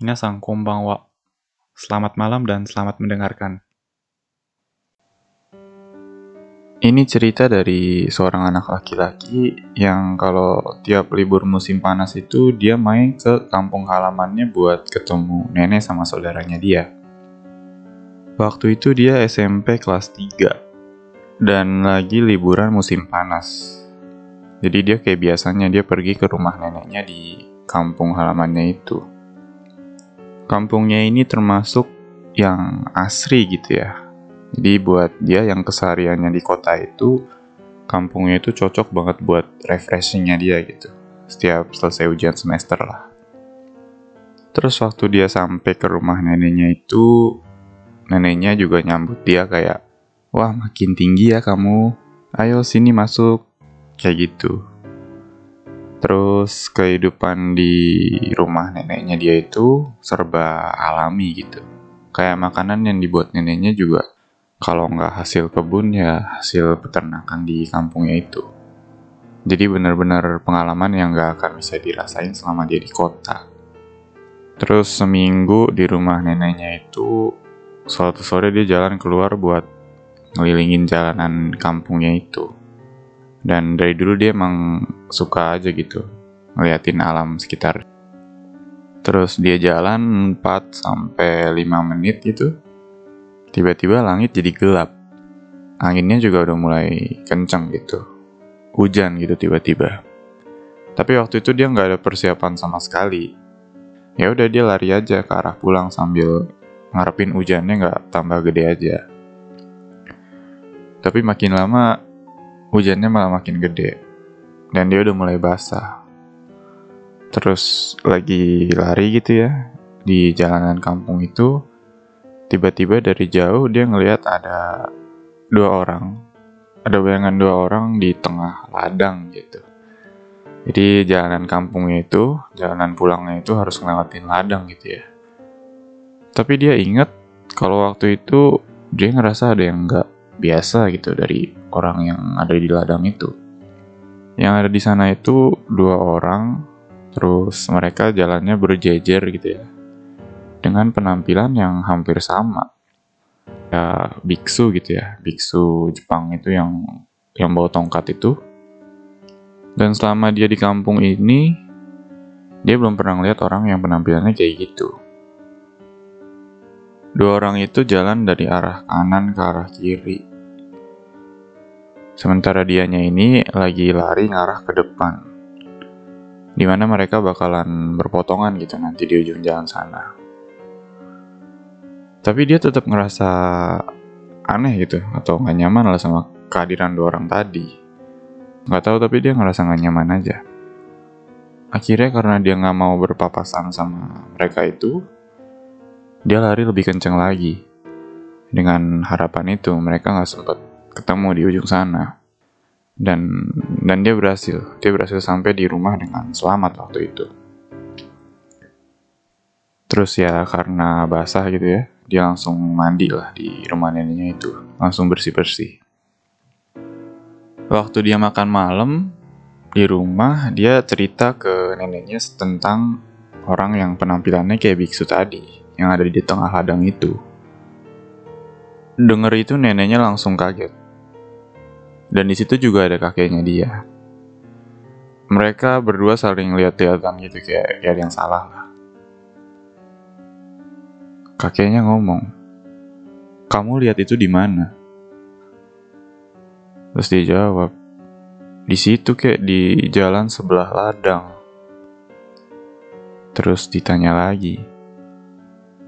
Minasang konbanwa. Selamat malam dan selamat mendengarkan. Ini cerita dari seorang anak laki-laki yang kalau tiap libur musim panas itu dia main ke kampung halamannya buat ketemu nenek sama saudaranya dia. Waktu itu dia SMP kelas 3 dan lagi liburan musim panas. Jadi dia kayak biasanya dia pergi ke rumah neneknya di kampung halamannya itu. Kampungnya ini termasuk yang asri gitu ya. Jadi buat dia yang kesehariannya di kota itu, kampungnya itu cocok banget buat refreshingnya dia gitu. Setiap selesai ujian semester lah. Terus waktu dia sampai ke rumah neneknya itu, neneknya juga nyambut dia kayak, wah makin tinggi ya kamu, ayo sini masuk, kayak gitu. Terus kehidupan di rumah neneknya dia itu serba alami gitu. Kayak makanan yang dibuat neneknya juga kalau nggak hasil kebun ya hasil peternakan di kampungnya itu. Jadi benar-benar pengalaman yang nggak akan bisa dirasain selama dia di kota. Terus seminggu di rumah neneknya itu, suatu sore dia jalan keluar buat ngelilingin jalanan kampungnya itu. Dan dari dulu dia emang suka aja gitu, ngeliatin alam sekitar. Terus dia jalan 4 sampai 5 menit gitu, Tiba-tiba langit jadi gelap. Anginnya juga udah mulai kencang gitu. Hujan gitu tiba-tiba. Tapi waktu itu dia nggak ada persiapan sama sekali. Ya udah dia lari aja ke arah pulang sambil ngarepin hujannya nggak tambah gede aja. Tapi makin lama hujannya malah makin gede dan dia udah mulai basah. Terus lagi lari gitu ya di jalanan kampung itu Tiba-tiba dari jauh dia ngelihat ada dua orang. Ada bayangan dua orang di tengah ladang gitu. Jadi jalanan kampungnya itu, jalanan pulangnya itu harus ngelewatin ladang gitu ya. Tapi dia inget kalau waktu itu dia ngerasa ada yang nggak biasa gitu dari orang yang ada di ladang itu. Yang ada di sana itu dua orang, terus mereka jalannya berjejer gitu ya dengan penampilan yang hampir sama. Ya, biksu gitu ya, biksu Jepang itu yang yang bawa tongkat itu. Dan selama dia di kampung ini, dia belum pernah lihat orang yang penampilannya kayak gitu. Dua orang itu jalan dari arah kanan ke arah kiri. Sementara dianya ini lagi lari ngarah ke depan. Di mana mereka bakalan berpotongan gitu nanti di ujung jalan sana. Tapi dia tetap ngerasa aneh gitu atau nggak nyaman lah sama kehadiran dua orang tadi. Nggak tahu tapi dia ngerasa nggak nyaman aja. Akhirnya karena dia nggak mau berpapasan sama mereka itu dia lari lebih kenceng lagi. Dengan harapan itu mereka nggak sempat ketemu di ujung sana. Dan dan dia berhasil. Dia berhasil sampai di rumah dengan selamat waktu itu. Terus ya karena basah gitu ya dia langsung mandi lah di rumah neneknya itu. Langsung bersih bersih waktu dia makan malam di rumah dia cerita ke neneknya tentang orang yang penampilannya kayak biksu tadi yang ada di tengah ladang itu. Denger itu neneknya langsung kaget dan di situ juga ada kakeknya dia mereka berdua saling lihat-lihatan gitu kayak, kayak ada yang salah lah Kakeknya ngomong, kamu lihat itu di mana? Terus dia jawab, di situ kayak di jalan sebelah ladang. Terus ditanya lagi,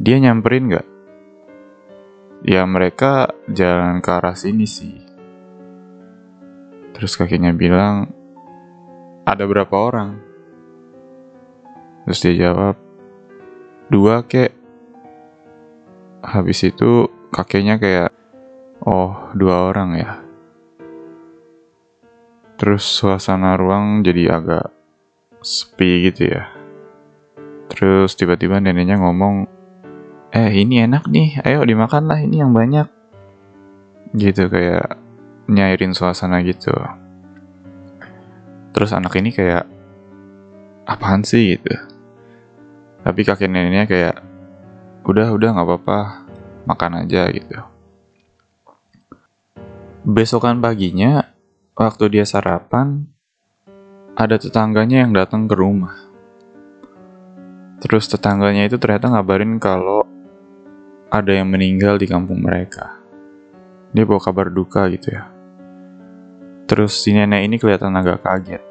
dia nyamperin gak? Ya mereka jalan ke arah sini sih. Terus kakeknya bilang, ada berapa orang? Terus dia jawab, dua kek. Habis itu kakeknya kayak oh dua orang ya? Terus suasana ruang jadi agak sepi gitu ya. Terus tiba-tiba neneknya ngomong eh ini enak nih. Ayo dimakan lah ini yang banyak. Gitu kayak nyairin suasana gitu terus anak ini kayak apaan sih gitu Tapi kakek neneknya kayak udah udah nggak apa-apa makan aja gitu. Besokan paginya waktu dia sarapan ada tetangganya yang datang ke rumah. Terus tetangganya itu ternyata ngabarin kalau ada yang meninggal di kampung mereka. Dia bawa kabar duka gitu ya. Terus si nenek ini kelihatan agak kaget.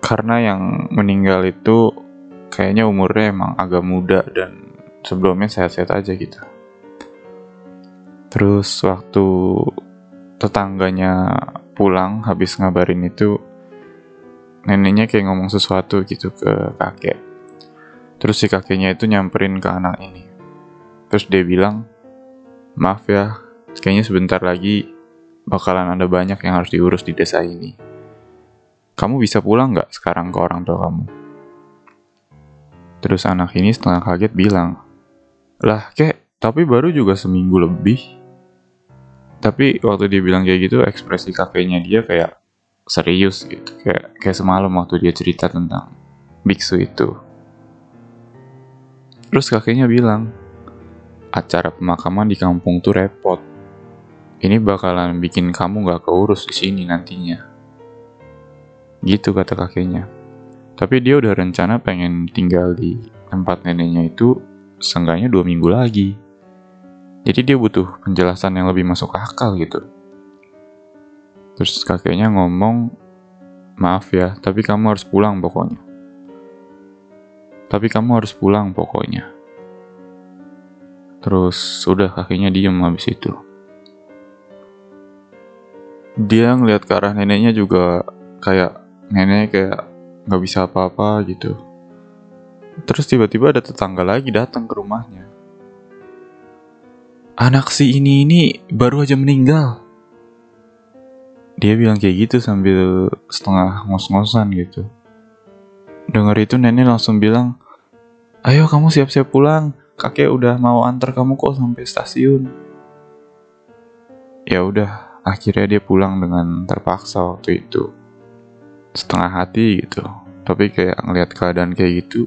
Karena yang meninggal itu kayaknya umurnya emang agak muda dan sebelumnya sehat-sehat aja gitu. Terus waktu tetangganya pulang habis ngabarin itu, neneknya kayak ngomong sesuatu gitu ke kakek. Terus si kakeknya itu nyamperin ke anak ini. Terus dia bilang, maaf ya, kayaknya sebentar lagi bakalan ada banyak yang harus diurus di desa ini. Kamu bisa pulang nggak sekarang ke orang tua kamu? Terus anak ini setengah kaget bilang, lah kek, tapi baru juga seminggu lebih. Tapi waktu dia bilang kayak gitu, ekspresi kakeknya dia kayak serius gitu. Kayak, kayak semalam waktu dia cerita tentang biksu itu. Terus kakeknya bilang, acara pemakaman di kampung tuh repot. Ini bakalan bikin kamu gak keurus di sini nantinya. Gitu kata kakeknya. Tapi dia udah rencana pengen tinggal di tempat neneknya itu seenggaknya dua minggu lagi. Jadi dia butuh penjelasan yang lebih masuk akal gitu. Terus kakeknya ngomong, maaf ya, tapi kamu harus pulang pokoknya. Tapi kamu harus pulang pokoknya. Terus sudah kakinya diem habis itu. Dia ngeliat ke arah neneknya juga kayak nenek kayak nggak bisa apa-apa gitu. Terus tiba-tiba ada tetangga lagi datang ke rumahnya. Anak si ini ini baru aja meninggal. Dia bilang kayak gitu sambil setengah ngos-ngosan gitu. Dengar itu nenek langsung bilang, Ayo kamu siap-siap pulang, kakek udah mau antar kamu kok sampai stasiun. Ya udah, akhirnya dia pulang dengan terpaksa waktu itu. Setengah hati gitu. Tapi kayak ngelihat keadaan kayak gitu,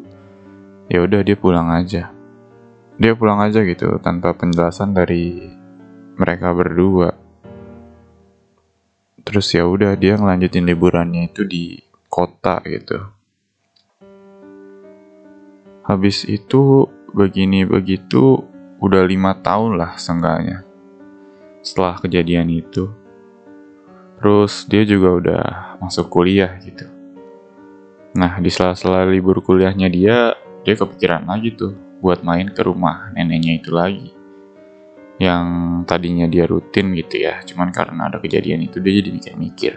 ya udah dia pulang aja. Dia pulang aja gitu tanpa penjelasan dari mereka berdua. Terus ya udah dia ngelanjutin liburannya itu di kota gitu. Habis itu begini begitu udah lima tahun lah seenggaknya setelah kejadian itu. Terus dia juga udah masuk kuliah gitu. Nah di sela-sela libur kuliahnya dia, dia kepikiran lagi tuh buat main ke rumah neneknya itu lagi. Yang tadinya dia rutin gitu ya, cuman karena ada kejadian itu dia jadi mikir-mikir.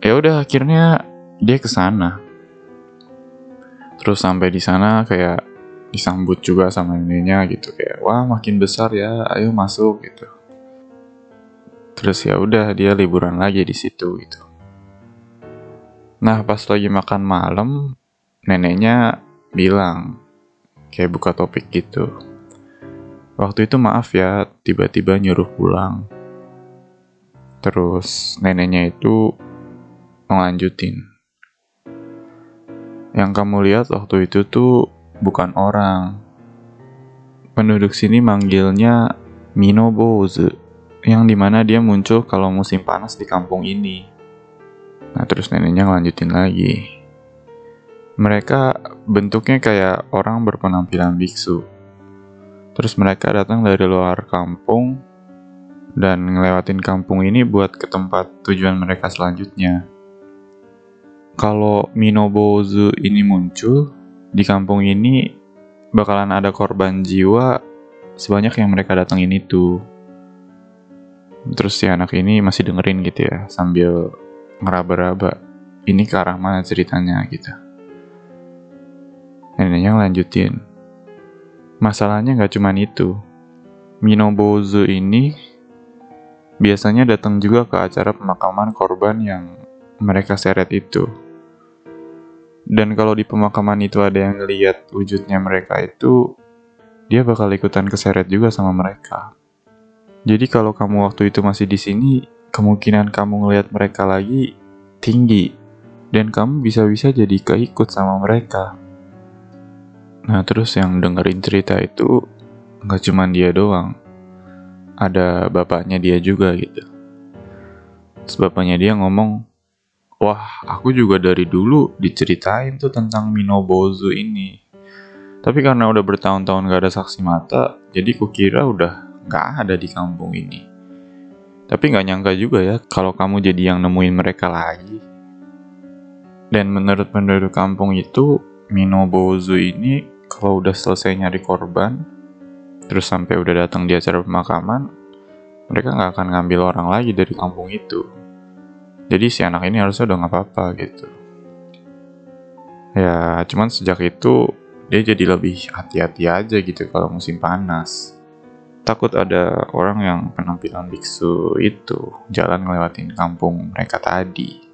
Ya udah akhirnya dia ke sana terus sampai di sana kayak disambut juga sama neneknya gitu. Kayak wah makin besar ya ayo masuk gitu. Terus ya udah dia liburan lagi di situ gitu. Nah pas lagi makan malam neneknya bilang kayak buka topik gitu. Waktu itu maaf ya tiba-tiba nyuruh pulang. Terus neneknya itu ngelanjutin. Yang kamu lihat waktu itu tuh bukan orang. Penduduk sini manggilnya Minobozu, yang di mana dia muncul kalau musim panas di kampung ini. Nah terus neneknya ngelanjutin lagi. Mereka bentuknya kayak orang berpenampilan biksu. Terus mereka datang dari luar kampung dan ngelewatin kampung ini buat ke tempat tujuan mereka selanjutnya kalau Minobozu ini muncul di kampung ini bakalan ada korban jiwa sebanyak yang mereka datangin itu. Terus si anak ini masih dengerin gitu ya sambil ngeraba-raba. Ini ke arah mana ceritanya gitu. Neneknya lanjutin. Masalahnya nggak cuman itu. Minobozu ini biasanya datang juga ke acara pemakaman korban yang mereka seret itu. Dan kalau di pemakaman itu ada yang ngeliat wujudnya mereka itu, dia bakal ikutan keseret juga sama mereka. Jadi kalau kamu waktu itu masih di sini, kemungkinan kamu ngeliat mereka lagi tinggi. Dan kamu bisa-bisa jadi keikut sama mereka. Nah terus yang dengerin cerita itu nggak cuma dia doang, ada bapaknya dia juga gitu. Terus bapaknya dia ngomong, wah aku juga dari dulu diceritain tuh tentang Minobozu ini. Tapi karena udah bertahun-tahun gak ada saksi mata, jadi kukira udah gak ada di kampung ini. Tapi gak nyangka juga ya kalau kamu jadi yang nemuin mereka lagi. Dan menurut penduduk kampung itu, Minobozu ini kalau udah selesai nyari korban, terus sampai udah datang di acara pemakaman, mereka nggak akan ngambil orang lagi dari kampung itu. Jadi si anak ini harusnya udah nggak apa-apa gitu. Ya, cuman sejak itu dia jadi lebih hati-hati aja gitu kalau musim panas. Takut ada orang yang penampilan biksu itu jalan ngelewatin kampung mereka tadi.